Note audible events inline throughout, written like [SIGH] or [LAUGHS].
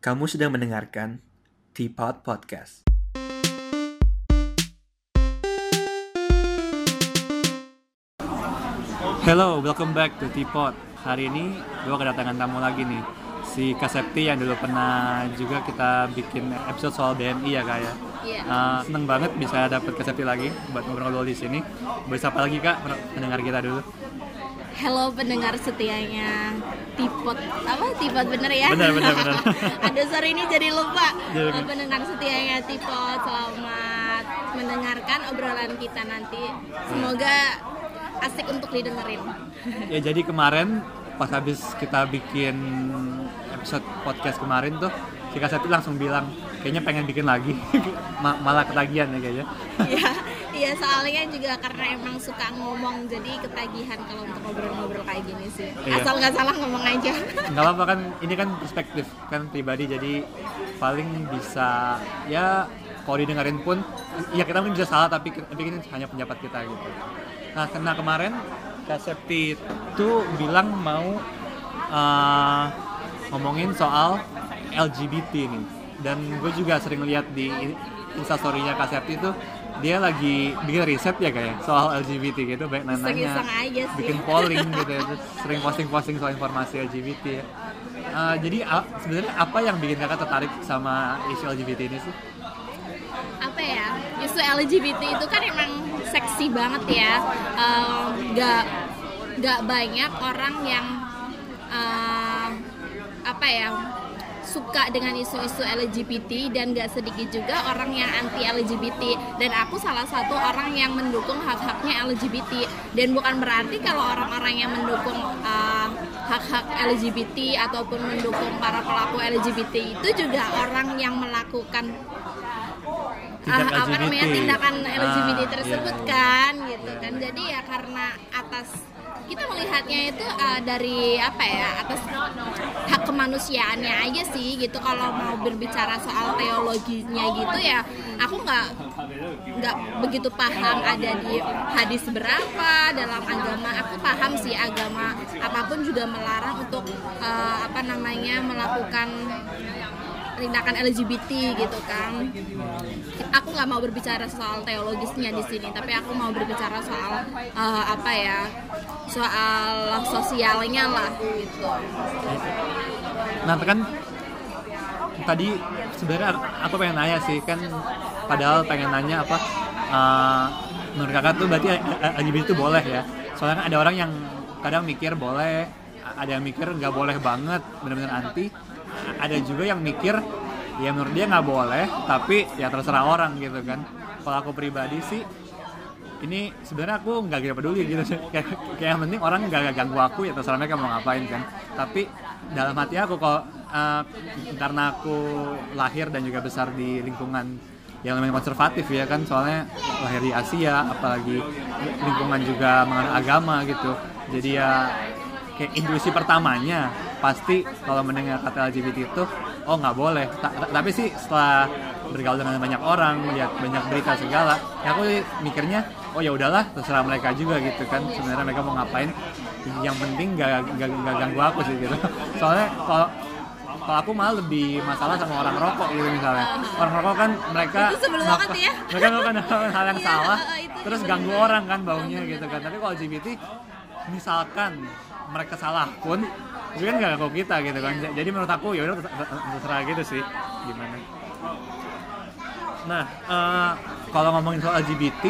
Kamu sedang mendengarkan Teapot Podcast. Hello, welcome back to Teapot. Hari ini gue kedatangan tamu lagi nih. Si Kasepti yang dulu pernah juga kita bikin episode soal BNI ya kak ya. Iya. Uh, seneng banget bisa dapet Kasepti lagi buat ngobrol-ngobrol di sini. Boleh sapa lagi kak pendengar kita dulu. Halo pendengar setianya Tipot apa Tipot bener ya? Bener, bener, bener. [LAUGHS] Aduh sorry ini jadi lupa. Jadi- Eh, pendengar setianya Tipot selamat mendengarkan obrolan kita nanti. Semoga asik untuk didengerin. Ya jadi kemarin pas habis kita bikin episode podcast kemarin tuh si Kasepti langsung bilang kayaknya pengen bikin lagi [LAUGHS] Ma- malah ketagihan ya kayaknya Iya, iya soalnya juga karena emang suka ngomong jadi ketagihan kalau untuk ngobrol-ngobrol kayak gini sih. Iya. Asal nggak salah ngomong aja. [LAUGHS] nggak apa-apa kan ini kan perspektif kan pribadi jadi paling bisa ya kalau didengerin pun ya kita mungkin bisa salah tapi tapi ini hanya pendapat kita gitu nah karena kemarin Kak Septi itu bilang mau uh, ngomongin soal LGBT nih dan gue juga sering lihat di instastorynya Kak Septi itu dia lagi bikin riset ya kayak soal LGBT gitu baik nanya Iseng-iseng aja sih. bikin polling gitu ya terus sering posting-posting soal informasi LGBT ya Uh, jadi a- sebenarnya apa yang bikin kakak tertarik sama isu LGBT ini sih? apa ya isu LGBT itu kan emang seksi banget ya Eh, nggak nggak banyak orang yang eh, apa ya suka dengan isu-isu LGBT dan gak sedikit juga orang yang anti LGBT dan aku salah satu orang yang mendukung hak-haknya LGBT dan bukan berarti kalau orang-orang yang mendukung eh, hak-hak LGBT ataupun mendukung para pelaku LGBT itu juga orang yang melakukan Tindak ah, apa namanya tindakan LGBT Ah, tersebut iya, iya. kan gitu kan. Jadi ya karena atas kita melihatnya itu ah, dari apa ya atas hak kemanusiaannya aja sih gitu. Kalau mau berbicara soal teologinya gitu ya aku nggak nggak begitu paham ada di hadis berapa dalam agama. Aku paham sih agama apa pun juga melarang untuk eh, apa namanya melakukan tindakan LGBT gitu kan. Aku nggak mau berbicara soal teologisnya di sini tapi aku mau berbicara soal eh, apa ya soal sosialnya lah gitu. Nah kan tadi sebenarnya aku pengen nanya sih kan padahal pengen nanya apa uh, menurut kakak tuh berarti LGBT itu boleh ya? Soalnya kan ada orang yang kadang mikir boleh ada yang mikir nggak boleh banget benar-benar anti. Ada juga yang mikir ya menurut dia nggak boleh tapi ya terserah orang gitu kan. Kalau aku pribadi sih ini sebenarnya aku nggak gitu peduli gitu. [LAUGHS] Kayak, kayak yang penting orang nggak ganggu aku ya terserah mereka mau ngapain kan. Tapi dalam hati aku kalau eh, karena aku lahir dan juga besar di lingkungan yang namanya konservatif ya kan soalnya lahir di Asia apalagi lingkungan juga mengenai agama gitu. Jadi ya kayak intuisi pertamanya pasti kalau mendengar kata LGBT itu oh nggak boleh. Ta- ta- tapi sih setelah bergaul dengan banyak orang lihat banyak berita segala ya aku mikirnya oh ya udahlah terserah mereka juga gitu kan. Sebenarnya mereka mau ngapain? Yang penting nggak nggak nggak ganggu aku sih gitu. [LAUGHS] Soalnya kalau kalau aku malah lebih masalah sama orang rokok gitu misalnya. Orang rokok kan mereka Itu sebel banget melakukan- ya. [LAUGHS] mereka melakukan [LAUGHS] hal yang Iya, salah uh, itu terus ganggu orang kan baunya gitu kan. Tapi kalau LGBT misalkan mereka salah pun itu kan gak ganggu kita gitu kan. Jadi menurut aku ya udah ter- ter- terserah gitu sih. Gimana? Nah eh, kalau ngomongin soal LGBT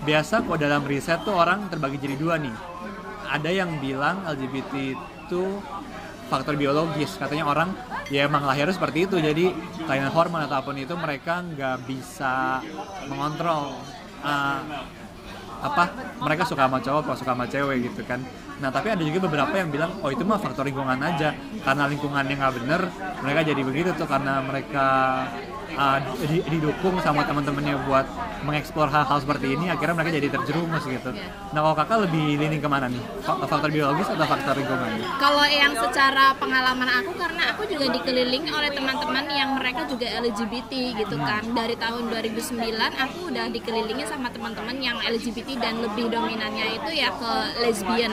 biasa kok dalam riset tuh orang terbagi jadi dua nih. Ada yang bilang LGBT itu faktor biologis. Katanya orang ya emang lahirnya seperti itu. Jadi kelainan hormon ataupun itu mereka nggak bisa mengontrol eh, apa mereka suka sama cowok atau suka sama cewek gitu kan nah tapi ada juga beberapa yang bilang oh itu mah faktor lingkungan aja. Karena lingkungannya nggak bener mereka jadi begitu tuh karena mereka uh, di- didukung sama teman-temannya buat mengeksplor hal-hal seperti ini akhirnya mereka jadi terjerumus gitu. Nah kalau kakak lebih leaning ke mana nih? Fa- faktor biologis atau faktor lingkungan? Kalau yang secara pengalaman aku karena aku juga dikelilingi oleh teman-teman yang mereka juga LGBT gitu kan. Dari tahun 2009 aku udah dikelilingi sama teman-teman yang LGBT dan lebih dominannya itu ya ke lesbian.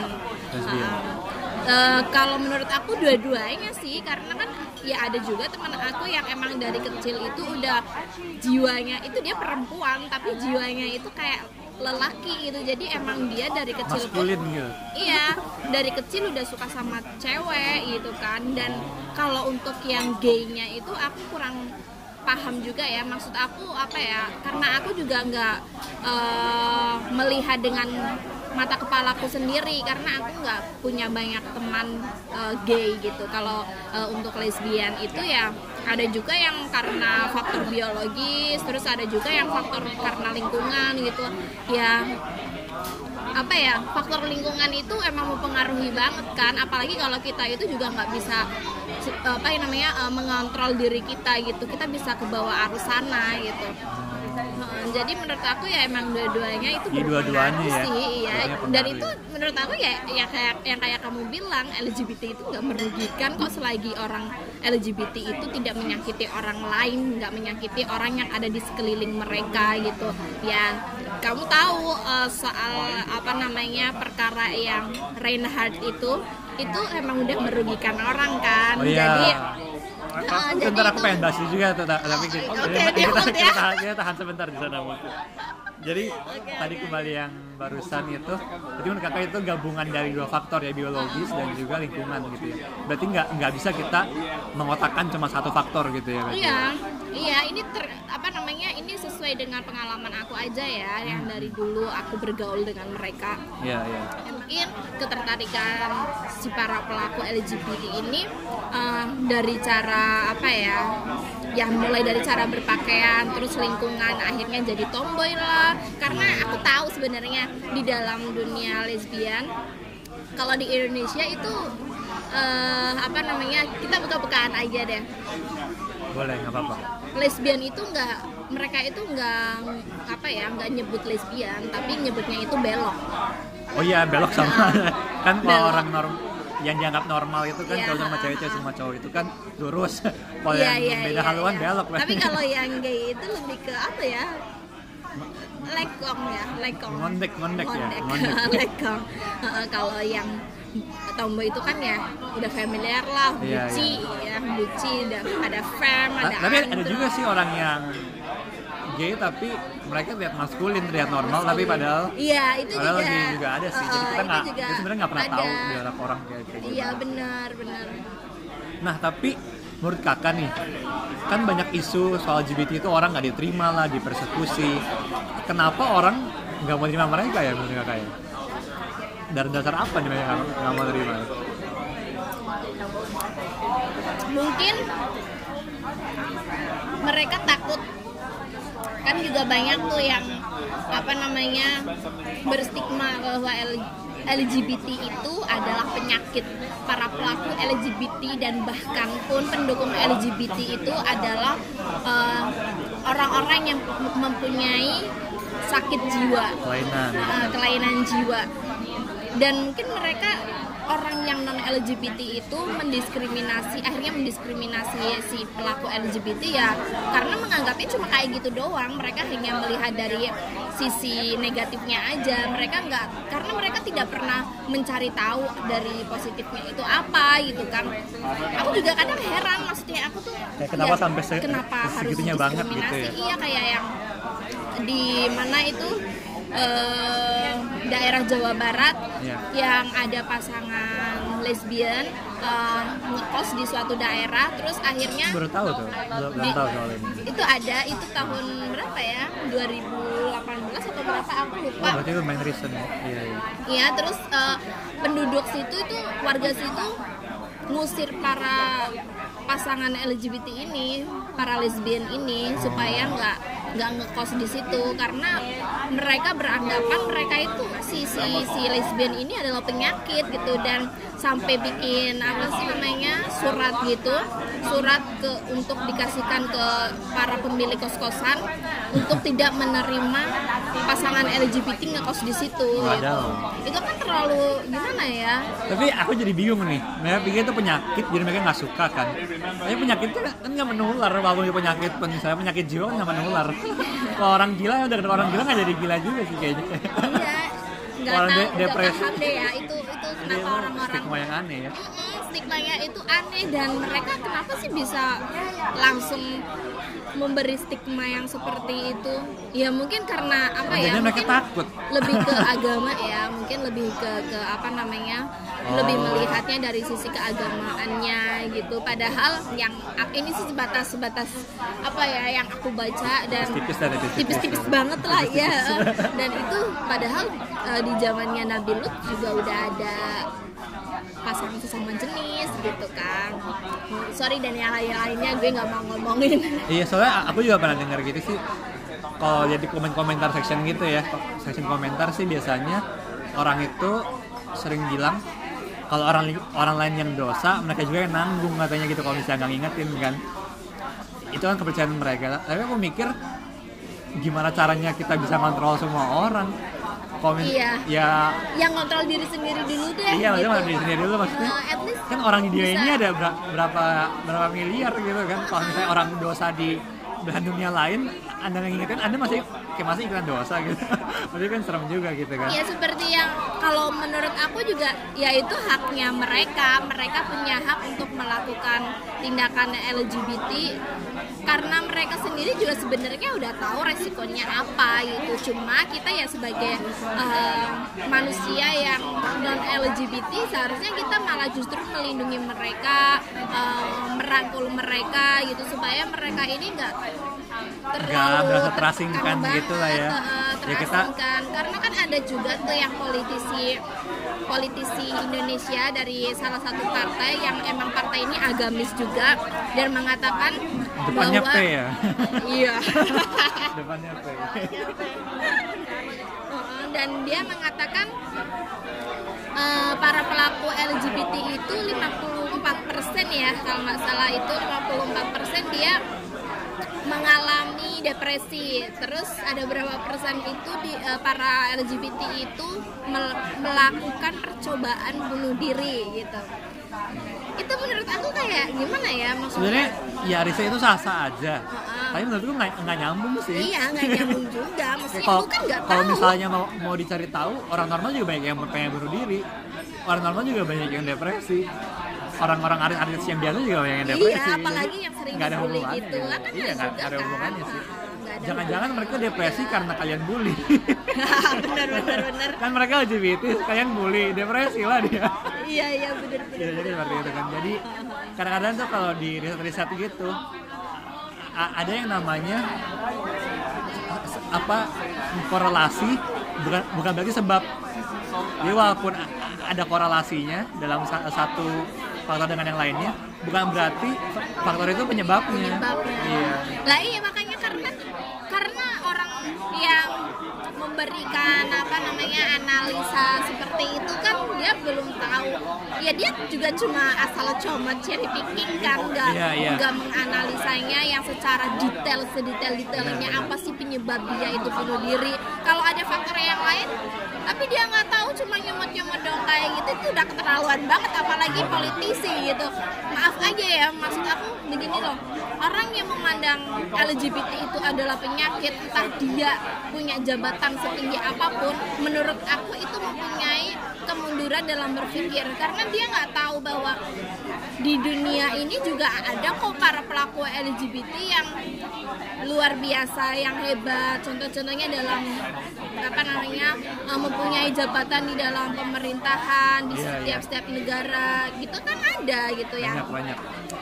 Uh, kalau menurut aku dua-duanya sih karena kan ya ada juga teman aku yang emang dari kecil itu udah jiwanya itu dia perempuan tapi jiwanya itu kayak lelaki gitu jadi emang dia dari kecil maskulin gitu Iya, dari kecil udah suka sama cewek gitu kan. Dan kalau untuk yang gaynya itu aku kurang paham juga ya. Maksud aku apa ya? Karena aku juga nggak eh, melihat dengan mata kepalaku sendiri karena aku nggak punya banyak teman eh, gay gitu. Kalau eh, untuk lesbian itu ya ada juga yang karena faktor biologis, terus ada juga yang faktor karena lingkungan gitu. Ya apa ya faktor lingkungan itu emang mempengaruhi banget kan apalagi kalau kita itu juga nggak bisa se- apa yang namanya eh, mengontrol diri kita gitu kita bisa ke bawah arus sana gitu Heeh, jadi menurut aku ya emang dua-duanya itu dua-duanya ya, sih iya. Dua-duanya dan pengaruh itu menurut aku ya ya kayak yang kayak kamu bilang LGBT itu nggak merugikan kok selagi orang LGBT itu tidak menyakiti orang lain nggak menyakiti orang yang ada di sekeliling mereka gitu. Ya kamu tahu eh, soal apa namanya perkara yang Reinhardt itu itu emang udah merugikan orang kan. Oh iya. Jadi Jadi Sebentar aku pengen bahas juga tapi kita, Oke, kita, kita, ya. tahan, kita tahan sebentar di sana mungkin. Jadi tadi kembali yang barusan itu, jadi menurut kakak itu gabungan dari dua faktor ya biologis dan juga lingkungan gitu ya. Berarti nggak nggak bisa kita mengotakkan cuma satu faktor gitu ya. berarti Iya, ya? Iya ini ter, apa namanya ini sesuai dengan pengalaman aku aja ya yang dari dulu aku bergaul dengan mereka. Iya iya. Ya, mungkin ketertarikan si para pelaku LGBT ini eh, dari cara apa ya? Ya mulai dari cara berpakaian, terus lingkungan, akhirnya jadi tomboy lah. Karena aku tahu sebenarnya di dalam dunia lesbian, kalau di Indonesia itu eh, apa namanya kita buka-bukaan aja deh Boleh nggak apa-apa. lesbian itu nggak mereka itu nggak apa ya nggak nyebut lesbian tapi nyebutnya itu belok Oh iya belok sama [LAUGHS] kan kalau orang norm yang dianggap normal itu kan Iya, kalau sama cewek-cewek sama cowok itu kan lurus. [LAUGHS] Kalau Iya, yang iya, beda iya, haluan iya. belok. tapi [LAUGHS] kalau yang gay itu lebih ke apa ya lekong ya lekong Ngondek, ngondek ya, Ngondek. ngondek. lekong kalau yang tomboy itu kan ya udah familiar lah buci ya buci ada ada Ta- ada tapi ada juga sih orang yang gay tapi mereka terlihat maskulin terlihat normal tapi padahal iya itu padahal juga. lagi juga ada sih. Jadi Heeh, kita itu nggak sebenarnya nggak pernah ada. tahu di orang orang kayak kayak gitu iya benar benar. Nah tapi menurut kakak nih kan banyak isu soal LGBT itu orang nggak diterima lah dipersekusi. Kenapa orang nggak mau terima mereka ya menurut kakak ya dari dasar apa nih mereka nggak- mau terima? Mungkin mereka takut. Kan juga banyak tuh yang apa namanya berstigma bahwa LGBT itu adalah penyakit. Para pelaku LGBT dan bahkan pun pendukung LGBT itu adalah eh, orang-orang yang mempunyai sakit jiwa. Kelainan. Uh, kelainan jiwa dan mungkin mereka orang yang non LGBT itu mendiskriminasi akhirnya mendiskriminasi si pelaku LGBT ya karena menganggapnya cuma kayak gitu doang. Mereka hanya melihat dari sisi negatifnya aja. Mereka nggak karena mereka tidak pernah mencari tahu dari positifnya itu apa gitu kan. Aku juga kadang heran maksudnya aku tuh Kayak kenapa ya, sampai se- kenapa harus banget gitu ya? iya kayak yang di mana itu eh, daerah Jawa Barat Iya. yang ada pasangan lesbian eh, ngekos di suatu daerah terus akhirnya baru tahu tuh belum, tahu soal ini. Itu ada itu tahun berapa ya? 2018 atau berapa? Aku oh, lupa berarti itu main reason ya? Iya iya. Iya, terus eh, penduduk situ itu warga situ ngusir para pasangan LGBT ini, para lesbian ini supaya nggak nggak ngekos di situ karena mereka beranggapan mereka itu si si si lesbian ini adalah penyakit gitu. Dan sampai bikin apa sih namanya surat gitu. Surat ke untuk dikasihkan ke para pemilik kos-kosan untuk tidak menerima pasangan LGBT ngekos di situ. Gitu. Itu kan terlalu gimana ya? Tapi aku jadi bingung nih. Mereka pikir itu penyakit jadi mereka nggak suka kan. Tapi penyakit itu kan nggak menular walaupun penyakit misalnya penyakit jiwa kan nggak menular. [LAUGHS] Kalau orang gila udah orang gila nggak jadi gila juga sih kayaknya. Iya nggak tahu depresi. paham deh ya itu itu kenapa emang orang-orang stigma yang aneh ya stigmanya itu aneh dan mereka kenapa sih bisa langsung memberi stigma yang seperti itu? Ya mungkin karena apa ya mereka mungkin takut. lebih ke [LAUGHS] agama ya mungkin lebih ke ke apa namanya lebih Oh. melihatnya dari sisi keagamaannya gitu. Padahal yang ini sih sebatas sebatas apa ya yang aku baca dan tipis dan tipis tipis-tipis banget lah ya. Dan itu padahal eh, di zamannya Nabi Lut juga udah ada pasangan sesama jenis gitu kan. Sorry dan yang lain-lainnya gue nggak mau ngomongin. [LAUGHS] Iya soalnya aku juga pernah dengar gitu sih. Kalau jadi komen komentar section gitu ya section komentar sih biasanya orang itu sering bilang kalau orang orang lain yang dosa mereka juga yang nanggung katanya gitu kalau misalnya nggak ngingetin kan. Itu kan kepercayaan mereka. Tapi aku mikir gimana caranya kita bisa kontrol semua orang komen. Iya. ya. Yang kontrol diri sendiri dulu deh iya gitu. maksudnya diri sendiri dulu maksudnya at least kan orang di dunia ini ada ber- berapa berapa miliar gitu kan. Kalau misalnya orang dosa di belahan dunia lain anda ngingetin anda masih kayak masih ikutan dosa gitu [LAUGHS] berarti kan serem juga gitu kan Ya seperti yang kalau menurut aku juga ya itu haknya mereka. Mereka punya hak untuk melakukan tindakan LGBT karena mereka sendiri juga sebenarnya udah tahu resikonya apa gitu. Cuma kita ya sebagai eh, manusia yang non LGBT seharusnya kita malah justru melindungi mereka, eh, merangkul mereka gitu supaya mereka ini enggak Nggak merasa terasingkan gitu lah ya. Ya kita- terasingkan karena kan ada juga tuh yang politisi politisi Indonesia dari salah satu partai yang emang partai ini agamis juga dan mengatakan depannya bahwa P ya? [LAUGHS] Iya. [LAUGHS] Depannya P. Dan dia mengatakan eh, para pelaku LGBT itu 54% ya kalau nggak salah itu 54% dia depresi. Terus ada berapa persen itu di eh, para LGBT itu mel- melakukan percobaan bunuh diri gitu. Itu menurut aku kayak gimana ya maksudnya? sebenarnya ya Risa itu sah-sah aja Heeh. tapi menurutku nggak nggak nyambung sih Iya nggak nyambung juga. [LAUGHS] Mesti kalau lu kan nggak kalau tahu. misalnya mau mau dicari tahu orang normal juga banyak yang pengen bunuh diri orang normal juga banyak yang depresi orang-orang artis-artis yang biasa juga yang depresi Iya, apalagi yang sering nggak ada hubungannya gitu. Kan iya ada nggak ada kan. hubungannya sih jangan-jangan mereka depresi karena kalian bully [LAUGHS] [LAUGHS] bener bener bener. kan mereka LGBT kalian bully depresi lah dia Iya iya bener bener. Iya, jadi seperti itu kan. Jadi kadang-kadang tuh kalau di riset-riset gitu ada yang namanya apa korelasi bukan bukan berarti sebab. Jadi walaupun ada korelasinya dalam sa- satu faktor dengan yang lainnya, bukan berarti faktor itu penyebabnya. Penyebabnya. Iya. Lah iya makanya karena karena orang yang memberikan apa namanya analisa seperti itu kan dia belum tahu ya dia juga cuma asal comot cherry picking kan nggak Iya, iya. nggak menganalisanya yang secara detail sedetail detailnya Benar, apa sih penyebab dia itu bunuh diri kalau ada faktor yang lain tapi dia nggak tahu cuma nyomot dong kayak gitu itu udah keterlaluan banget apalagi politisi gitu. Maaf aja ya maksud aku begini loh. Orang yang memandang LGBT itu adalah penyakit entah dia punya jabatan setinggi apa pun menurut aku itu mempunyai kemunduran dalam berpikir. Karena dia nggak tahu bahwa di dunia ini juga ada kok para pelaku LGBT yang luar biasa yang hebat. Contoh-contohnya dalam apa namanya eh, mempunyai jabatan di dalam pemerintahan di setiap iya. setiap negara gitu kan ada gitu ya Banyak banyak.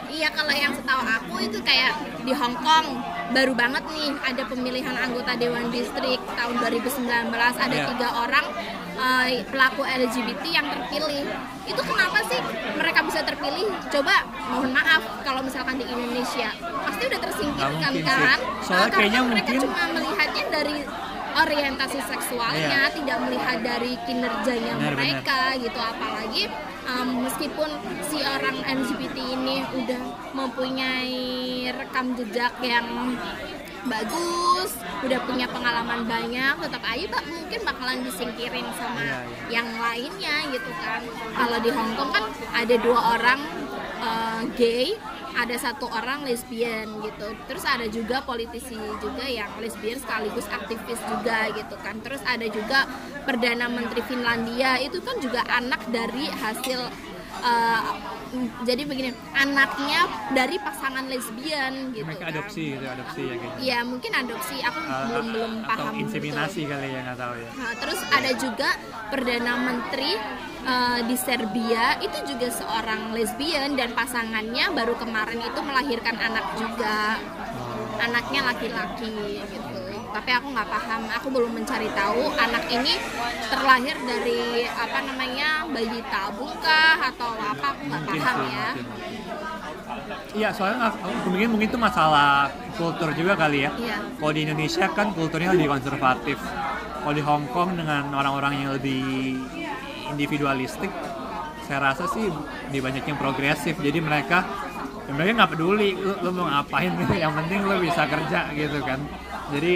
Iya kalau yang setahu aku itu kayak di Hong Kong baru banget nih ada pemilihan anggota Dewan Distrik tahun 2019 ada Iya. tiga orang eh, pelaku LGBT yang terpilih. Itu kenapa sih mereka bisa terpilih? Coba mohon maaf kalau misalkan di Indonesia pasti udah tersingkirkan kan? Eh, Soalnya karena kayaknya mereka mungkin- cuma melihatnya dari orientasi seksualnya, tidak melihat dari kinerjanya Benar, benar. mereka gitu apalagi um, meskipun si orang LGBT ini udah mempunyai rekam jejak yang bagus, udah punya pengalaman banyak, tetap aja Pak, mungkin bakalan disingkirin sama Iya, yang lainnya gitu kan. Kalau di Hong Kong kan ada dua orang uh, gay ada satu orang lesbian gitu. Terus ada juga politisi juga yang lesbian sekaligus aktivis juga gitu kan. Terus ada juga perdana menteri Finlandia. Itu kan juga anak dari hasil uh, jadi begini anaknya dari pasangan lesbian gitu mereka kan. adopsi gitu adopsi ya kayak gitu. Iya mungkin adopsi aku Uh, belum belum atau paham inseminasi betul. kali ya nggak tahu ya Nah, terus ada juga perdana menteri uh, di Serbia itu juga seorang lesbian dan pasangannya baru kemarin itu melahirkan anak juga Oh. anaknya laki-laki gitu tapi aku nggak paham aku belum mencari tahu anak ini terlahir dari apa namanya bayi tabung kah atau apa aku nggak paham ya. Iya, soalnya aku mungkin mungkin itu masalah kultur juga kali ya. Iya. Kalau di Indonesia kan kulturnya lebih konservatif. Kalau di Hong Kong dengan orang-orang yang lebih individualistik, saya rasa sih lebih banyak yang progresif. Jadi mereka ya mereka nggak peduli lu, lu mau ngapain gitu. [LAUGHS] Yang penting lu bisa kerja gitu kan. Jadi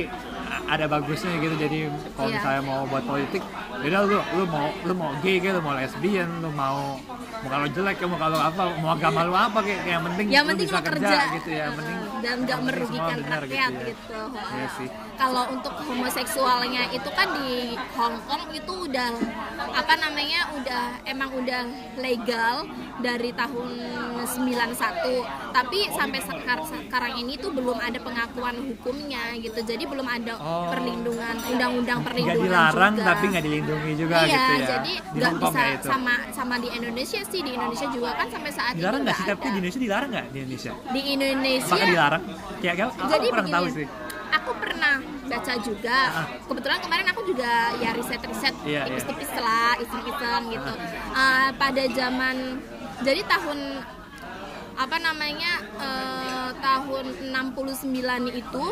ada bagusnya gitu. Jadi kalau Iya. misalnya mau buat politik, beda lu lu mau lu mau gay gitu, lu mau lesbian, lu mau mau kalau jelek ya mau kalau apa mau agama lu apa kayak kayak yang penting yang lu penting bisa kerja, kerja, gitu ya yang penting dan nggak merugikan benar rakyat ya. gitu, Iya sih. Kalau untuk homoseksualnya itu kan di Hong Kong itu udah apa namanya udah emang udah legal dari tahun 91 tapi sampai sekar- sekarang ini tuh belum ada pengakuan hukumnya gitu. Jadi belum ada Oh. perlindungan undang-undang perlindungan dilarang juga. tapi nggak dilindungi juga iya, gitu ya? jadi di nggak bisa ya itu? sama sama di Indonesia sih. Di Indonesia juga kan sampai saat dilarang ini nggak sih? Tapi di. Indonesia dilarang nggak di Indonesia? Di Indonesia apakah dilarang? Kayak kayak aku jadi kurang tahu begini, sih aku pernah baca juga. Ah. kebetulan kemarin aku juga ya riset riset Iya, tipis-tipis lah iseng-iseng gitu. Ah, pada zaman jadi tahun apa namanya eh, tahun 69 itu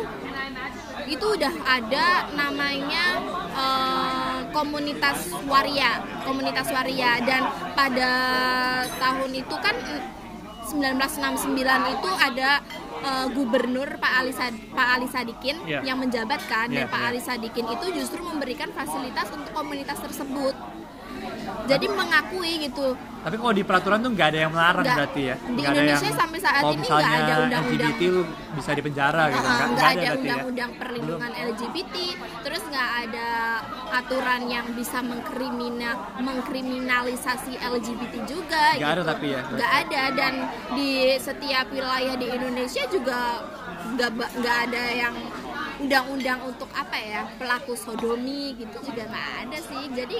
itu udah ada namanya eh, komunitas waria komunitas waria. Dan pada tahun itu kan 1969 itu ada eh, gubernur Pak Ali Sad- Pak Ali Sadikin Iya. yang menjabat kan dan Iya, Pak iya. Ali Sadikin itu justru memberikan fasilitas untuk komunitas tersebut. Jadi mengakui gitu. tapi kalau di peraturan tuh nggak ada yang melarang Nggak. berarti ya Di ada Indonesia yang, sampai saat ini nggak ada undang-undang. LGBT lu bisa dipenjara gitu Uh, nggak nggak ada ya undang-undang perlindungan LGBT, terus nggak ada aturan yang bisa mengkrimina, mengkriminalisasi LGBT juga. Nggak ada gitu. tapi ya? Nggak ada dan di setiap wilayah di Indonesia juga nggak nggak ada yang undang-undang untuk apa ya pelaku sodomi gitu juga nggak ada sih jadi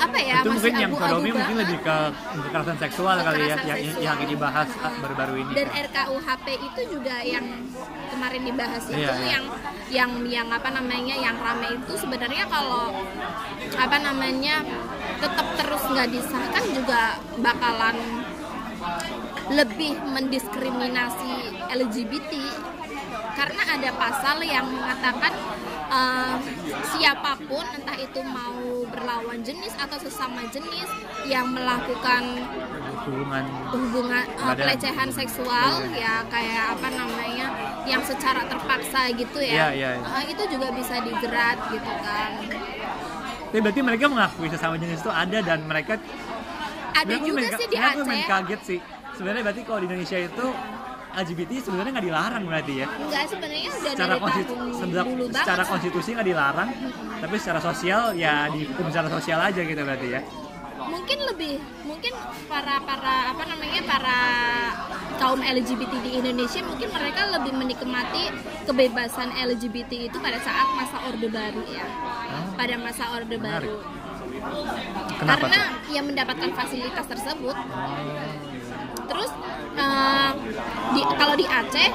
apa ya itu masih mungkin yang sodomi mungkin lebih ke kekerasan seksual kali ya Kekerasan yang, seksual. yang lagi dibahas ah, baru-baru ini dan RKUHP itu juga yang kemarin dibahas itu Iya, iya. yang yang yang apa namanya yang rame itu sebenarnya kalau apa namanya tetap terus nggak disahkan juga bakalan lebih mendiskriminasi LGBT karena ada pasal yang mengatakan eh, siapa pun entah itu mau berlawan jenis atau sesama jenis yang melakukan hubungan hubungan uh, pelecehan seksual Iya. ya kayak apa namanya yang secara terpaksa gitu ya. Iya, iya, iya. Uh, itu juga bisa dijerat gitu kan. Tapi berarti mereka mengakui sesama jenis itu ada dan mereka ada juga sih di aku Aceh. kaget sih. Sebenarnya berarti kalau di Indonesia itu LGBT sebenarnya nggak dilarang berarti ya? Enggak sebenarnya udah secara dari konstitu sebelah- dulu banget secara konstitusi nggak dilarang tapi secara sosial ya dihukum secara sosial aja gitu berarti ya? Mungkin lebih mungkin para para apa namanya para kaum LGBT di Indonesia mungkin mereka lebih menikmati kebebasan LGBT itu pada saat masa orde baru ya. Oh, pada masa orde Menarik. baru. Kenapa karena tuh? yang mendapatkan fasilitas tersebut. Oh, Terus eh, di kalau di Aceh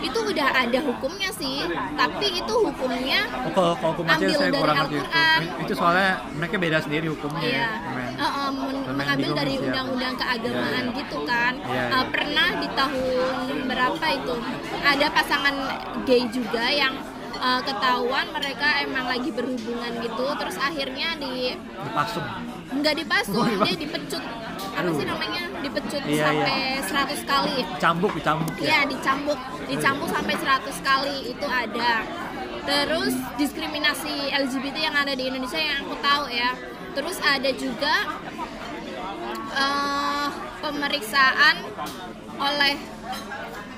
itu udah ada hukumnya sih, tapi itu hukumnya Oh, kalau, kalau hukum Aceh Ambil saya dari itu. Al-Quran. itu soalnya mereka beda sendiri hukumnya iya, ya men- Domain mengambil dari undang-undang keagamaan Iya, iya. gitu kan. Iya, iya. pernah di tahun berapa itu ada pasangan gay juga yang eh, ketahuan mereka emang lagi berhubungan gitu, terus akhirnya di dipasung nggak dipasung. dia dipecut apa Aduh. sih namanya dipecut Iya, sampai 100 kali cambuk dicambuk Iya ya dicambuk, dicambuk sampai 100 kali itu ada. Terus diskriminasi LGBT yang ada di Indonesia yang aku tahu ya. Terus ada juga eh, pemeriksaan oleh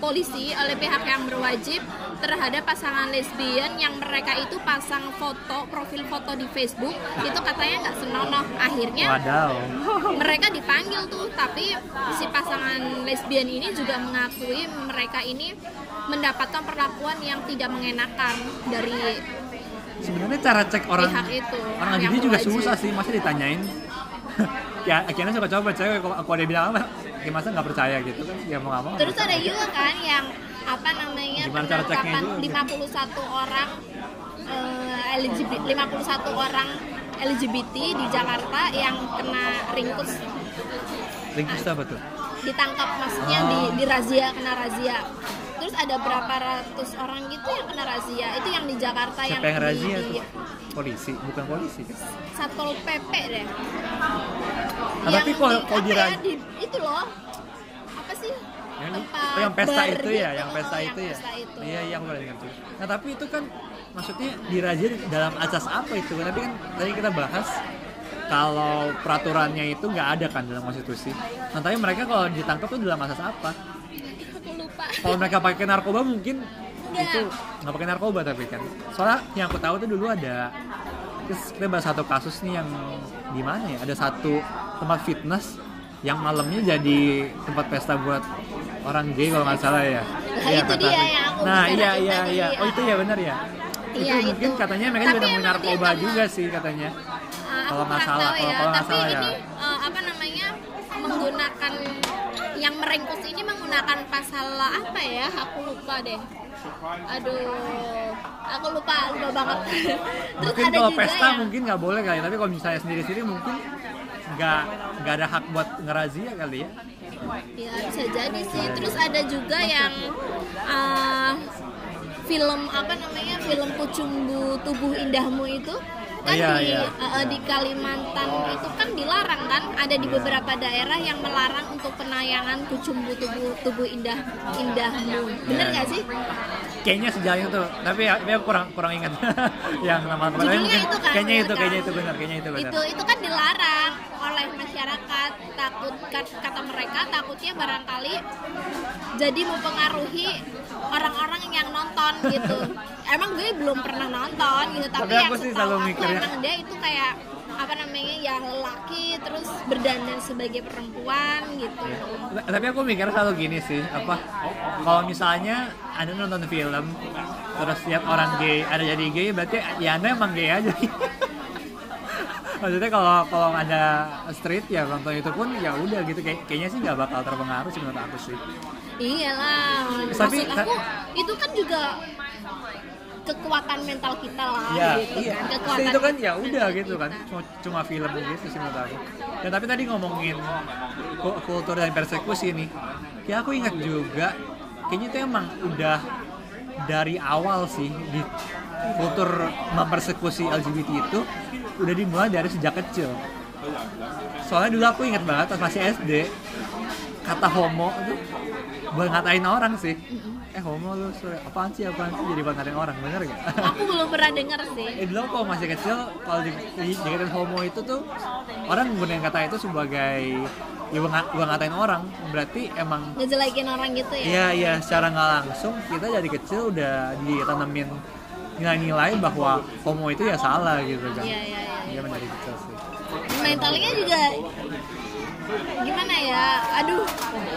polisi oleh pihak yang berwajib terhadap pasangan lesbian yang mereka itu pasang foto profil foto di Facebook itu katanya nggak senonoh akhirnya Wadaw. mereka dipanggil tuh tapi si pasangan lesbian ini juga mengakui mereka ini mendapatkan perlakuan yang tidak mengenakan dari Sebenarnya cara cek orang pihak itu orang LGBT juga susah sih, masa ditanyain. [LAUGHS] ya akhirnya suka coba percaya kalau kalau dia bilang apa, ya masa nggak percaya gitu kan? Ya mau nggak mau. Terus ada juga kan yang apa namanya Gimana cara ceknya penangkapan itu? 51 orang eh, LGBT 51 orang LGBT di Jakarta yang kena ringkus Ringkus apa tuh? ditangkap maksudnya di, Oh. di razia kena razia terus ada berapa ratus orang gitu yang kena razia itu yang di Jakarta Siapa yang di- razia di, tuh? Polisi, bukan polisi kan? satpol pp deh Ah, tapi kalau- kalau di ya, di- itu loh apa sih Yang, tempat oh, yang pesta itu ya, gitu. yang pesta yang itu ya. pesta itu. Iya, iya aku dengar tuh. Nah, tapi itu kan maksudnya dirazia dalam asas apa itu? Tapi kan tadi kita bahas kalau peraturannya itu nggak ada kan dalam konstitusi. Nah, tapi mereka kalau ditangkap tuh dalam asas apa? Kalau mereka pakai narkoba mungkin Nggak. itu nggak pakai narkoba tapi kan. Soalnya yang aku tahu tuh dulu ada kita bahas satu kasus nih yang di mana ya? Ada satu tempat fitness yang malamnya jadi tempat pesta buat orang gay kalau nggak salah ya. Nah, Iya, itu kata- dia yang aku Nah, iya iya iya. Oh, itu ya benar ya. Iya, itu mungkin itu. katanya mereka Tapi juga nemuin narkoba juga sih katanya. Ah, Kalau nggak salah, ya, kalau nggak tapi salah ya. ini eh, apa namanya menggunakan yang meringkus ini menggunakan pasal apa ya? Aku lupa deh. Aduh, aku lupa, lupa banget. [LAUGHS] Terus Mungkin ada kalau juga pesta yang mungkin nggak boleh kali, tapi kalau misalnya sendiri-sendiri mungkin nggak nggak ada hak buat ngerazia kali ya. ya bisa jadi sih. Terus ada juga yang eh, film apa namanya film Kucumbu Tubuh Indahmu itu kan Iya, di iya. eh, di Kalimantan itu kan dilarang kan? Ada di beberapa daerah yang melarang untuk penayangan Kucumbu Tubuh Tubuh Indah Indahmu. Bener Iya. nggak sih? Kayaknya sejalan itu, tapi ya, aku kurang kurang ingat. [LAUGHS] Yang nama mungkin itu kan, kayaknya itu kayaknya itu benar, kayaknya itu benar. itu itu kan dilarang oleh masyarakat. Takut kat- kata mereka takutnya barangkali jadi mempengaruhi orang-orang yang nonton gitu. [LAUGHS] Emang gue belum pernah nonton gitu tapi, Tapi yang aku setahu selalu aku mikirnya- emang dia itu kayak apa namanya ya lelaki terus berdandan sebagai perempuan gitu. T- Tapi aku mikir selalu gini sih, apa kalau misalnya anda nonton film terus lihat orang gay ada jadi gay berarti ya anda emang gay aja. [LAUGHS] Maksudnya kalau kalau ada street ya nonton itu pun ya udah gitu kayak kayaknya sih nggak bakal terpengaruh sih menurut aku sih. iyalah Tapi- maksud aku itu kan juga kekuatan mental kita lah Iya, gitu iya. kan kekuatan itu kan ya udah gitu kan, cuma, cuma film gitu sih menurut aku. Dan tapi tadi ngomongin ku- kultur dan persekusi nih, ya aku ingat juga, kayaknya itu emang udah dari awal sih di kultur mempersekusi LGBT itu udah dimulai dari sejak kecil. Soalnya dulu aku ingat banget pas masih SD, kata homo itu buat ngatain orang sih. Eh homo lu, sorry. apaan sih, apaan sih jadi ngatain orang, bener gak? aku belum pernah denger sih Eh dulu kalau masih kecil kalau di, di, dikatain homo itu tuh orang menggunakan kata itu sebagai ya gua, gua ngatain orang berarti emang ngejelekin orang gitu ya iya iya secara nggak langsung kita dari kecil udah ditanamin nilai-nilai bahwa homo itu ya salah gitu kan. Iya iya iya. Emang dari kecil sih. Mentalnya juga gimana ya? Aduh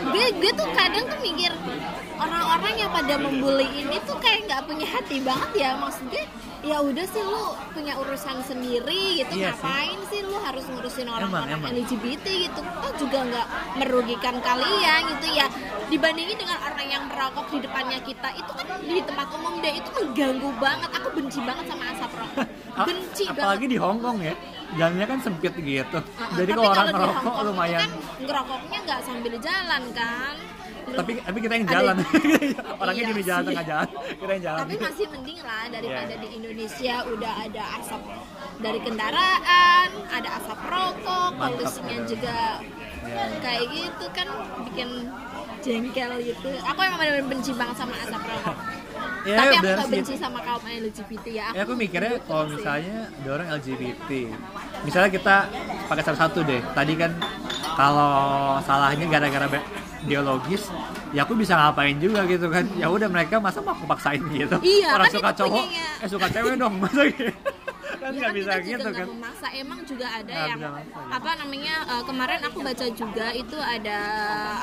gue gue tuh kadang tuh mikir orang-orang yang pada membuli ini tuh kayak nggak punya hati banget ya. Maksudnya ya udah sih lu punya urusan sendiri gitu Iya sih. ngapain sih. lu harus ngurusin orang-orang. LGBT gitu? Toh juga nggak merugikan kalian gitu ya. Dibandingin dengan orang yang merokok di depannya kita itu kan di tempat umum deh itu mengganggu banget. Aku benci banget sama asap rokok [LAUGHS] benci apalagi banget di Hong Kong ya jalannya kan sempit gitu. Uh-uh, jadi tapi kalau orang Kong itu lumayan. kan ngerokoknya nggak sambil jalan kan tapi tapi kita yang jalan. [LAUGHS] Orangnya Iya di jalan sih. tengah jalan. Kita yang jalan. Tapi masih mending lah daripada Iya. di Indonesia udah ada asap dari kendaraan ada asap rokok polusinya juga Iya. kayak gitu kan bikin jengkel gitu. Aku emang bener-bener benci banget sama asap rokok. [LAUGHS] Ya, tapi aku gak benci sama kaum LGBT ya. Ya aku mikirnya kalau misalnya ada orang LGBT, misalnya kita pakai satu-satu deh. Tadi kan kalau salahnya gara-gara biologis, ya aku bisa ngapain juga gitu kan. Ya udah mereka masa mau aku paksain gitu? Iya, orang kan suka cowok punyanya. eh suka cewek dong masa gitu? Kan Ya nggak kan bisa kita juga gitu nggak kan. memaksa. Emang juga ada Nggak yang maksa, gitu. apa namanya eh, kemarin aku baca juga itu ada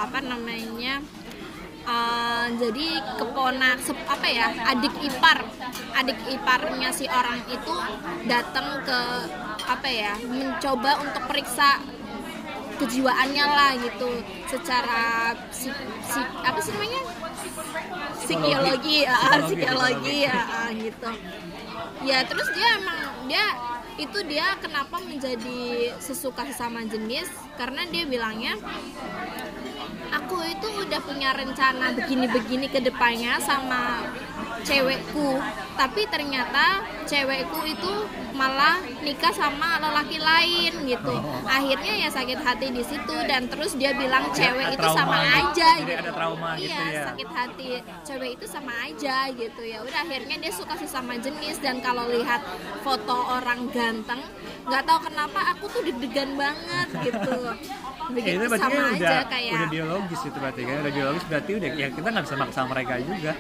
apa namanya eh, jadi keponak apa ya adik ipar adik iparnya si orang itu datang ke apa ya mencoba untuk periksa kejiwaannya lah gitu. Secara psi, psi- apa sih namanya? Psikologi ah, Psikologi, ya gitu. Ya terus dia emang dia itu dia kenapa menjadi sesuka sesama jenis? Karena dia bilangnya aku itu udah punya rencana begini-begini ke depannya sama cewekku. Tapi ternyata cewekku itu malah nikah sama lelaki lain gitu. Akhirnya ya sakit hati di situ dan terus dia bilang cewek ada itu sama trauma. aja Jadi gitu. ada trauma gitu iya ya. sakit hati. Cewek itu sama aja gitu. Ya udah akhirnya dia suka sesama jenis. Dan kalau lihat foto orang ganteng nggak tahu kenapa aku tuh deg-degan banget gitu. [LAUGHS] Ya, itu berarti sama kan aja udah, kayak udah biologis itu berarti kan udah biologis berarti udah ya kita nggak bisa maksa mereka juga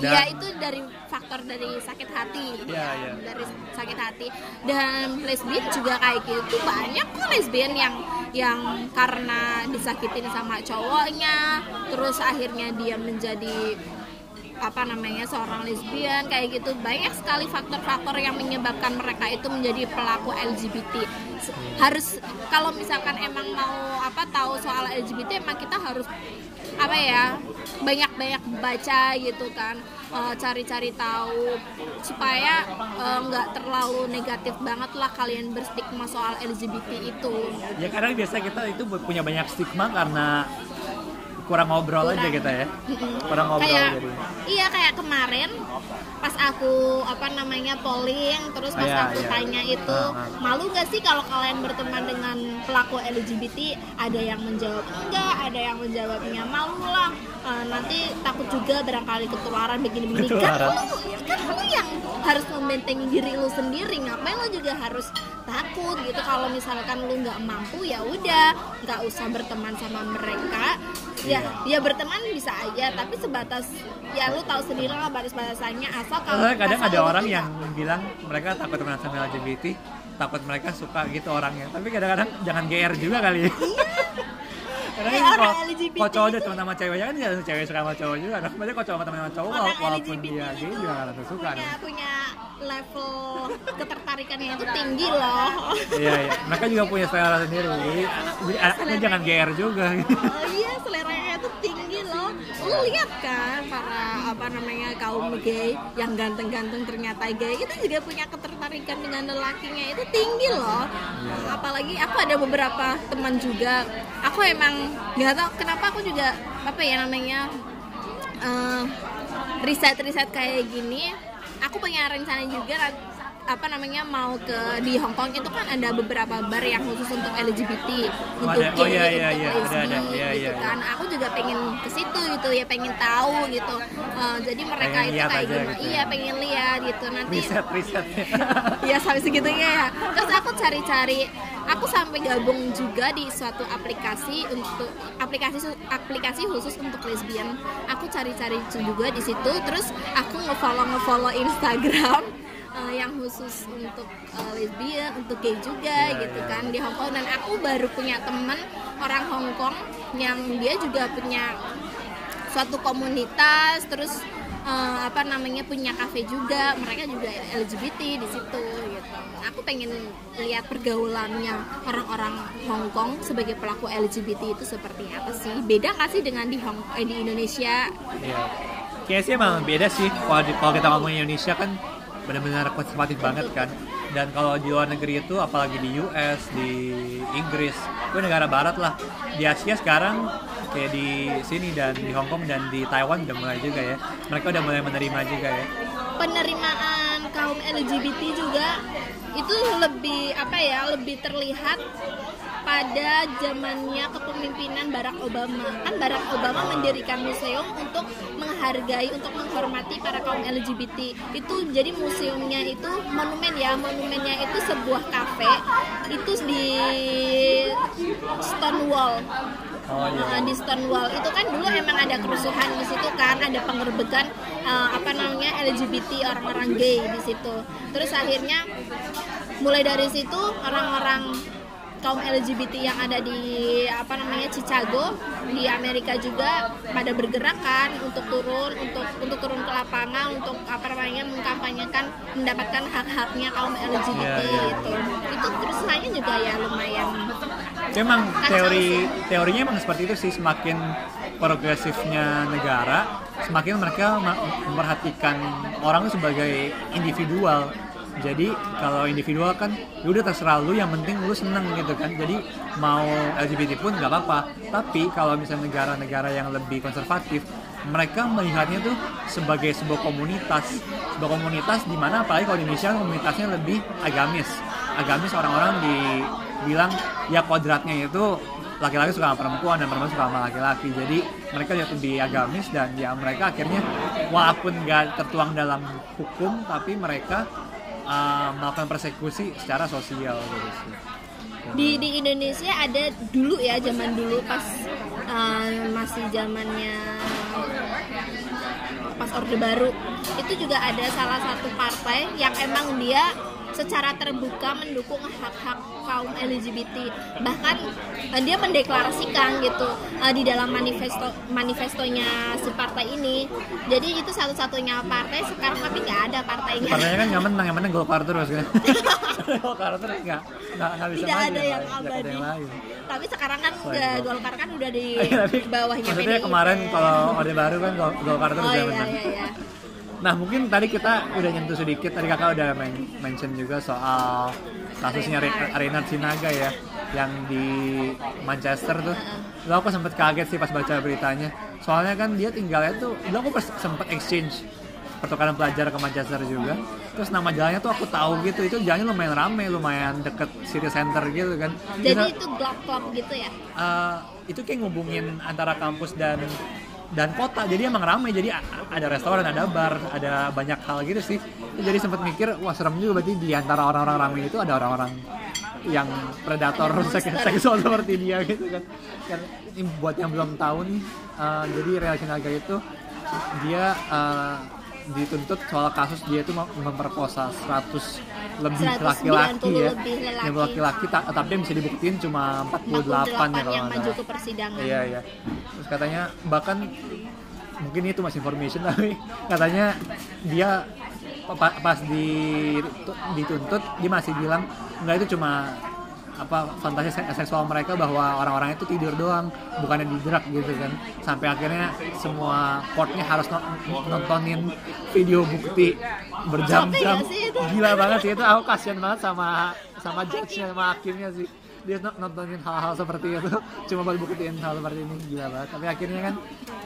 dan Iya itu dari faktor dari sakit hati Iya, iya. dari sakit hati. Dan lesbian juga kayak gitu banyak kok lesbian yang yang karena disakitin sama cowoknya terus akhirnya dia menjadi apa namanya seorang lesbian kayak gitu. Banyak sekali faktor-faktor yang menyebabkan mereka itu menjadi pelaku LGBT Se- harus kalau misalkan emang mau apa tahu soal LGBT emang kita harus apa ya banyak-banyak baca gitu kan eh, cari-cari tahu supaya eh, nggak terlalu negatif banget lah kalian berstigma soal LGBT itu. Ya kadang biasa kita itu punya banyak stigma karena kurang ngobrol aja Kurang. kita ya. Kurang ngobrol kayak jadi iya kayak kemarin pas aku apa namanya polling terus pas Iya, aku iya. tanya itu Ah, ah. malu gak sih kalau kalian berteman dengan pelaku LGBT ada yang menjawab enggak ada yang menjawabnya malu lah. Eh, nanti takut juga barangkali ketularan begini-begini. Kan lu kan lu yang harus membentengi diri lu sendiri. Ngapain lu juga harus takut gitu? Kalau misalkan lu nggak mampu ya udah nggak usah berteman sama mereka. Ya ya berteman bisa aja tapi sebatas ya lu tahu sendiri lah batas-batasannya asal kalau kadang asal ada orang yang bilang mereka takut teman sama LGBT takut mereka suka gitu orangnya. Tapi kadang-kadang jangan GR juga kali. [LAUGHS] Ya Karena Eh, kan orang LGBT kalau cowok udah teman sama ceweknya kan ya cewek suka sama cowok juga. Nah, maksudnya kalau cowok sama teman sama cowok orang walaupun LGBT dia gay juga nggak tentu suka punya, nih. punya level ketertarikannya itu tinggi loh. Iya iya. Mereka juga punya selera sendiri. Jadi jadi anaknya jangan GR juga. Oh iya seleranya lihat kan para apa namanya kaum gay yang ganteng-ganteng ternyata gay itu juga punya ketertarikan dengan lelakinya itu tinggi loh. Apalagi aku ada beberapa teman juga aku emang nggak tahu kenapa aku juga apa ya namanya eh, riset-riset kayak gini aku punya rencana juga apa namanya mau ke di Hong Kong itu kan ada beberapa bar yang khusus untuk LGBT untuk ada. Oh, gay iya, iya, untuk iya. Lesbi ada. Iya, gitu iya, kan. Aku juga pengen ke situ gitu ya pengen tahu gitu. Eh, jadi mereka Pengen itu kayak gimana? gitu ya. iya pengen lihat gitu. Nanti riset risetnya [LAUGHS] ya sampai segitunya ya. Terus aku cari-cari aku sampai gabung juga di suatu aplikasi untuk aplikasi aplikasi khusus untuk lesbian. Aku cari-cari juga di situ. Terus aku ngefollow ngefollow Instagram eh, yang khusus untuk eh, lesbian untuk gay juga Iya, gitu iya. kan di Hong Kong. Dan aku baru punya temen orang Hong Kong yang dia juga punya suatu komunitas terus eh, apa namanya punya kafe juga. Mereka juga LGBT di situ gitu. Aku pengen lihat pergaulannya orang-orang Hong Kong sebagai pelaku LGBT itu seperti apa sih? Beda nggak sih dengan di Hong eh, di Indonesia? Iya. Kayaknya sih emang beda sih. Kalau kita ngomongin Indonesia kan benar-benar konservatif banget kan. Dan kalau di luar negeri itu apalagi di US, di Inggris, itu negara barat lah. Di Asia sekarang kayak di sini dan di Hong Kong dan di Taiwan udah mulai juga ya. Mereka udah mulai menerima juga ya. penerimaan kaum LGBT juga itu lebih apa ya lebih terlihat pada zamannya kepemimpinan Barack Obama. Kan Barack Obama mendirikan museum untuk menghargai untuk menghormati para kaum LGBT itu jadi museumnya itu monumen ya. Monumennya itu sebuah kafe. Itu di Stonewall. Oh, iya. Eh, di Stonewall. Itu kan dulu emang ada kerusuhan di situ kan. Ada penggerbekan eh, apa namanya LGBT orang-orang gay di situ. Terus akhirnya mulai dari situ orang-orang kaum LGBT yang ada di apa namanya Chicago di Amerika juga pada bergerak kan untuk turun untuk untuk turun ke lapangan untuk apa namanya mengkampanyekan mendapatkan hak-haknya kaum LGBT Iya, iya. gitu. Itu kerusuhannya juga ya lumayan. Emang teori teorinya emang seperti itu sih semakin progresifnya negara semakin mereka memperhatikan orang itu sebagai individual jadi kalau individual kan ya udah terserah lu yang penting lu seneng gitu kan. Jadi mau LGBT pun nggak apa-apa. Tapi kalau misalnya negara-negara yang lebih konservatif mereka melihatnya tuh sebagai sebuah komunitas. Sebuah komunitas di mana apalagi kalau di Indonesia komunitasnya lebih agamis. Agamis orang-orang dibilang ya kodratnya itu laki-laki suka sama perempuan dan perempuan suka sama laki-laki. Jadi mereka lihat lebih agamis dan ya mereka akhirnya walaupun nggak tertuang dalam hukum tapi mereka uh, melakukan persekusi secara sosial gitu sih. Di di Indonesia ada dulu ya zaman dulu pas uh, masih zamannya pas orde baru. Itu juga ada salah satu partai yang emang dia secara terbuka mendukung hak-hak kaum LGBT bahkan uh, dia mendeklarasikan gitu uh, di dalam manifesto manifestonya si partai ini. Jadi itu satu-satunya partai sekarang tapi nggak ada partainya. Partainya kan nggak menang yang menang Golkar terus kan. [LAUGHS] Golkar terus nggak nggak bisa tidak ada yang ada abadi. yang lain tapi sekarang kan udah Golkar. Kan udah di [LAUGHS] Tapi bawahnya maksudnya kemarin kalau Orde Baru kan Gol- Golkar terus oh yang iya iya iya Nah mungkin tadi kita udah nyentuh sedikit, tadi kakak udah men- mention juga soal kasusnya Re- Reinhard Sinaga ya, yang di Manchester tuh. Lo aku sempet kaget sih pas baca beritanya, soalnya kan dia tinggalnya tuh, lo aku sempet exchange pertukaran pelajar ke Manchester juga. Terus nama jalannya tuh aku tahu gitu, itu jalannya lumayan rame, lumayan deket city center gitu kan. jadi Terus, itu klub-klub gitu ya eh, itu kayak ngubungin antara kampus dan dan kota. Jadi emang ramai jadi ada restoran ada bar ada banyak hal gitu sih. Jadi sempat mikir wah serem juga berarti di antara orang-orang ramai itu ada orang-orang yang predator [LAUGHS] sek- seksual seperti dia gitu kan. Kan ini buat yang belum tahu nih eh, jadi relasi naga itu dia eh, dituntut soal kasus dia itu mem- memperkosa 100 lebih 190 laki-laki ya lebih lelaki. Yang laki-laki ta- tapi yang bisa dibuktiin cuma 48, 48 ya kalau yang nggak maju salah. ke persidangan Iya iya. Terus katanya bahkan mungkin itu masih information [LAUGHS] tapi katanya dia pa- pas di dituntut dia masih bilang enggak itu cuma apa fantasi se- seksual mereka bahwa orang-orang itu tidur doang bukannya dijerak gitu kan. Sampai akhirnya semua courtnya harus no- nontonin video bukti berjam-jam. Gila banget sih itu. Aku kasihan banget sama sama judge-nya sama hakimnya sih. Dia no- nontonin hal-hal seperti itu. [LAUGHS] Cuma buat buktiin hal seperti ini gila banget. Tapi akhirnya kan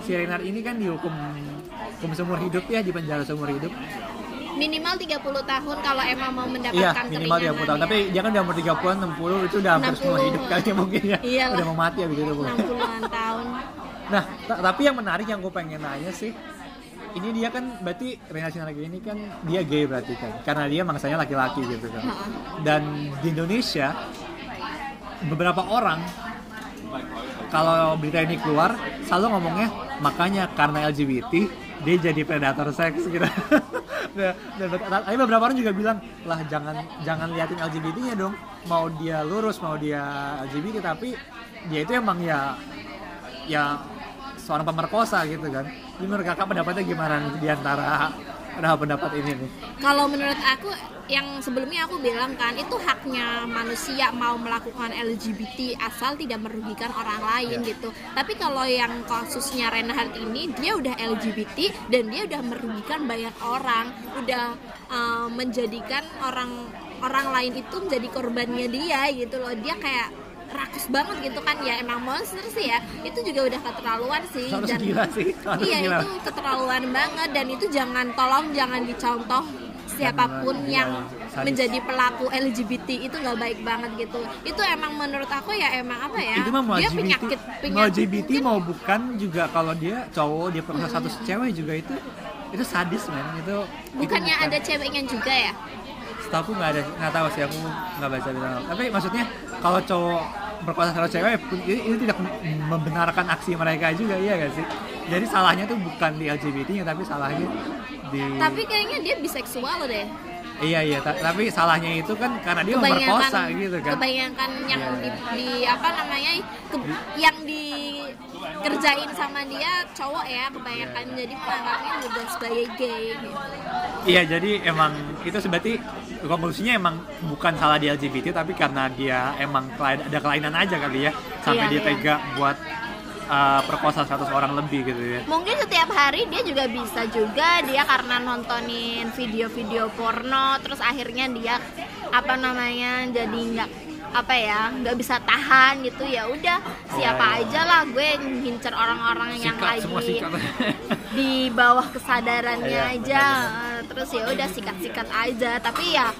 si Renard ini kan dihukum hukum seumur hidup ya di penjara seumur hidup minimal 30 tahun kalau emang mau iya mendapatkan minimal 30 tahun keringanan tapi dia kan udah umur 30-an 60 itu udah hampir semua 60. hidup kali mungkin ya Iyalah. udah mau mati ya begitu Bu. 60-an tahun Nah, ta- tapi yang menarik yang gue pengen nanya sih, ini dia kan berarti relasi lagi ini kan dia gay berarti kan, karena dia mangsanya laki-laki gitu kan. Dan di Indonesia beberapa orang kalau berita ini keluar selalu ngomongnya makanya karena LGBT dia jadi predator seks gitu. [LAUGHS] Nah, dan bet- tapi beberapa orang juga bilang lah jangan jangan liatin LGBT-nya dong. Mau dia lurus mau dia LGBT tapi dia itu emang ya ya seorang pemerkosa gitu kan. Ini menurut kakak pendapatnya gimana nih di antara ada pendapat ini nih? kalau menurut aku yang sebelumnya aku bilang kan itu haknya manusia mau melakukan LGBT asal tidak merugikan orang lain Ya. gitu. Tapi kalau yang kasusnya Reinhardt ini dia udah LGBT dan dia udah merugikan banyak orang, udah uh, menjadikan orang orang lain itu menjadi korbannya dia gitu loh. Dia kayak rakus banget gitu kan ya emang monster sih ya. Itu juga udah keterlaluan sih Harus dan gila sih, harus iya gila. itu keterlaluan banget dan itu jangan tolong jangan dicontoh siapa pun yang iya, sadis. menjadi pelaku LGBT itu nggak baik banget gitu. Itu emang menurut aku ya emang apa ya itu mah mau dia LGBT, penyakit mau penyakit LGBT mungkin- mau bukan juga kalau dia cowok dia perkosa satu cewek juga itu itu sadis men. Itu bukannya itu ada ceweknya juga ya? Setahu nggak ada nggak tahu sih aku nggak baca bilang tapi maksudnya kalau cowok berkuasa terhadap cewek itu, itu tidak membenarkan aksi mereka juga iya gak sih jadi salahnya tuh bukan di LGBT-nya tapi salahnya di tapi kayaknya dia biseksual deh Iya iya, ta- tapi salahnya itu kan karena dia memerkosa gitu kan. kebanyakan yang Iya, di, iya. di apa namanya ke- yang dikerjain sama dia cowok ya kebanyakan Iya, jadi menganggapnya juga sebagai gay gitu. Iya, jadi emang itu berarti konklusinya emang bukan salah di LGBT tapi karena dia emang kelain- ada kelainan aja kali ya sampai Iya, dia iya. tega buat uh, perkosa 100 orang lebih gitu ya. mungkin setiap hari dia juga bisa juga dia karena nontonin video-video porno terus akhirnya dia apa namanya jadi nggak apa ya nggak bisa tahan gitu. Ya udah siapa iya. aja lah gue ngincer orang-orang yang lagi [LAUGHS] di bawah kesadarannya Iya, aja. Eh, terus ya udah sikat-sikat aja. Tapi ya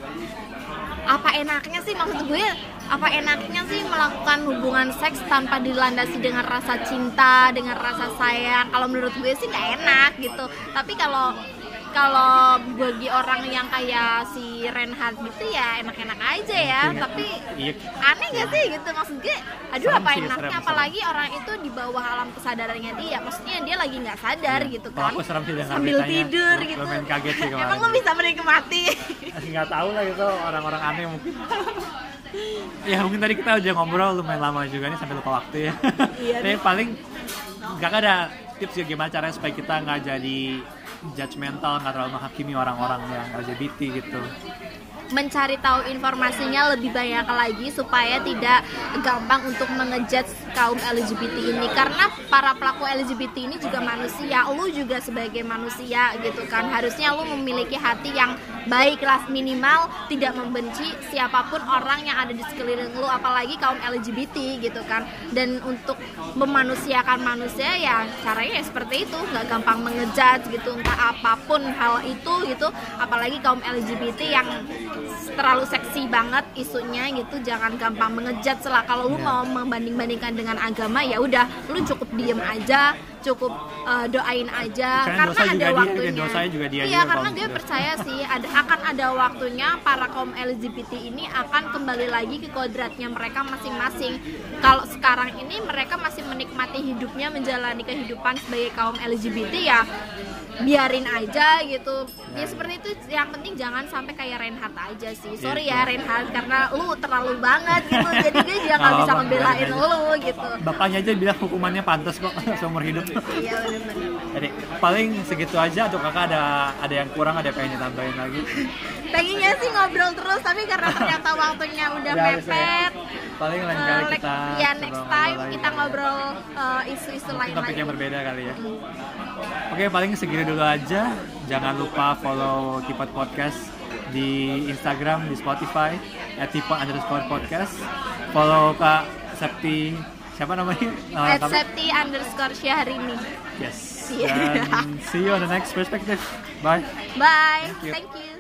apa enaknya sih maksud gue apa enaknya sih melakukan hubungan seks tanpa dilandasi dengan rasa cinta dengan rasa sayang? Kalau menurut gue sih nggak enak gitu. Tapi kalau kalau bagi orang yang kayak si Renhard gitu ya enak-enak aja ya tapi iya. aneh gak sih gitu? Maksud gue aduh Serem apa sih, enaknya? serem, serem. apalagi orang itu di bawah alam kesadarannya dia. Maksudnya dia lagi nggak sadar Iya. gitu kan? aku serem sih sambil beritanya. tidur gitu. Lumayan kaget sih emang lo bisa menikmati? [LAUGHS] Nggak tahu lah itu orang-orang aneh mungkin. Ya mungkin tadi kita udah ngobrol lumayan lama juga nih sampai lupa waktu ya. Iya tapi paling nggak ada tips ya gimana caranya supaya kita nggak jadi judgmental nggak terlalu menghakimi orang-orang yang LGBT gitu. Mencari tahu informasinya lebih banyak lagi supaya tidak gampang untuk mengejudge kaum LGBT ini. Karena para pelaku LGBT ini juga manusia. Lu juga sebagai manusia gitu kan. Harusnya lu memiliki hati yang baik lah. Minimal tidak membenci siapa pun orang yang ada di sekeliling lu. Apalagi kaum LGBT gitu kan. Dan untuk memanusiakan manusia ya caranya ya seperti itu. Nggak gampang mengejudge gitu. Entah apa pun hal itu gitu. Apalagi kaum LGBT yang terlalu seksi banget isunya gitu. Jangan gampang mengejudge lah. Kalau lu Iya. mau membanding-bandingkan dengan agama ya udah lu cukup diem aja cukup uh, doain aja Karena karena dosa ada dia, waktunya. dosanya juga dia iya juga karena gue percaya sih ada akan ada waktunya para kaum LGBT ini akan kembali lagi ke kodratnya mereka masing-masing. Kalau sekarang ini mereka masih menikmati hidupnya menjalani kehidupan sebagai kaum LGBT ya biarin aja gitu. Ya seperti itu yang penting jangan sampai kayak Reinhardt aja sih. Sorry ya Gitu. Reinhardt karena lu terlalu banget gitu. Jadi gue juga nggak bisa ngebelain lu gitu. Bapaknya aja bilang hukumannya pantas kok [LAUGHS] seumur hidup iya jadi paling segitu aja atau kakak ada ada yang kurang ada yang pengen ditambahin lagi? Pengennya sih ngobrol terus tapi karena ternyata waktunya udah ya. mepet paling lain eh, kali kita ya next time lagi. kita ngobrol eh, isu-isu Mungkin lain topik yang berbeda kali ya? Oke paling segini dulu aja. Jangan lupa follow Tipot Podcast Di Instagram, di Spotify At Tipot underscore podcast. Follow Kak Septi Siapa namanya? Lengkapnya? Septi underscore Syahrini Yes Iya. Dan see you on the next perspective Bye bye Thank you. thank you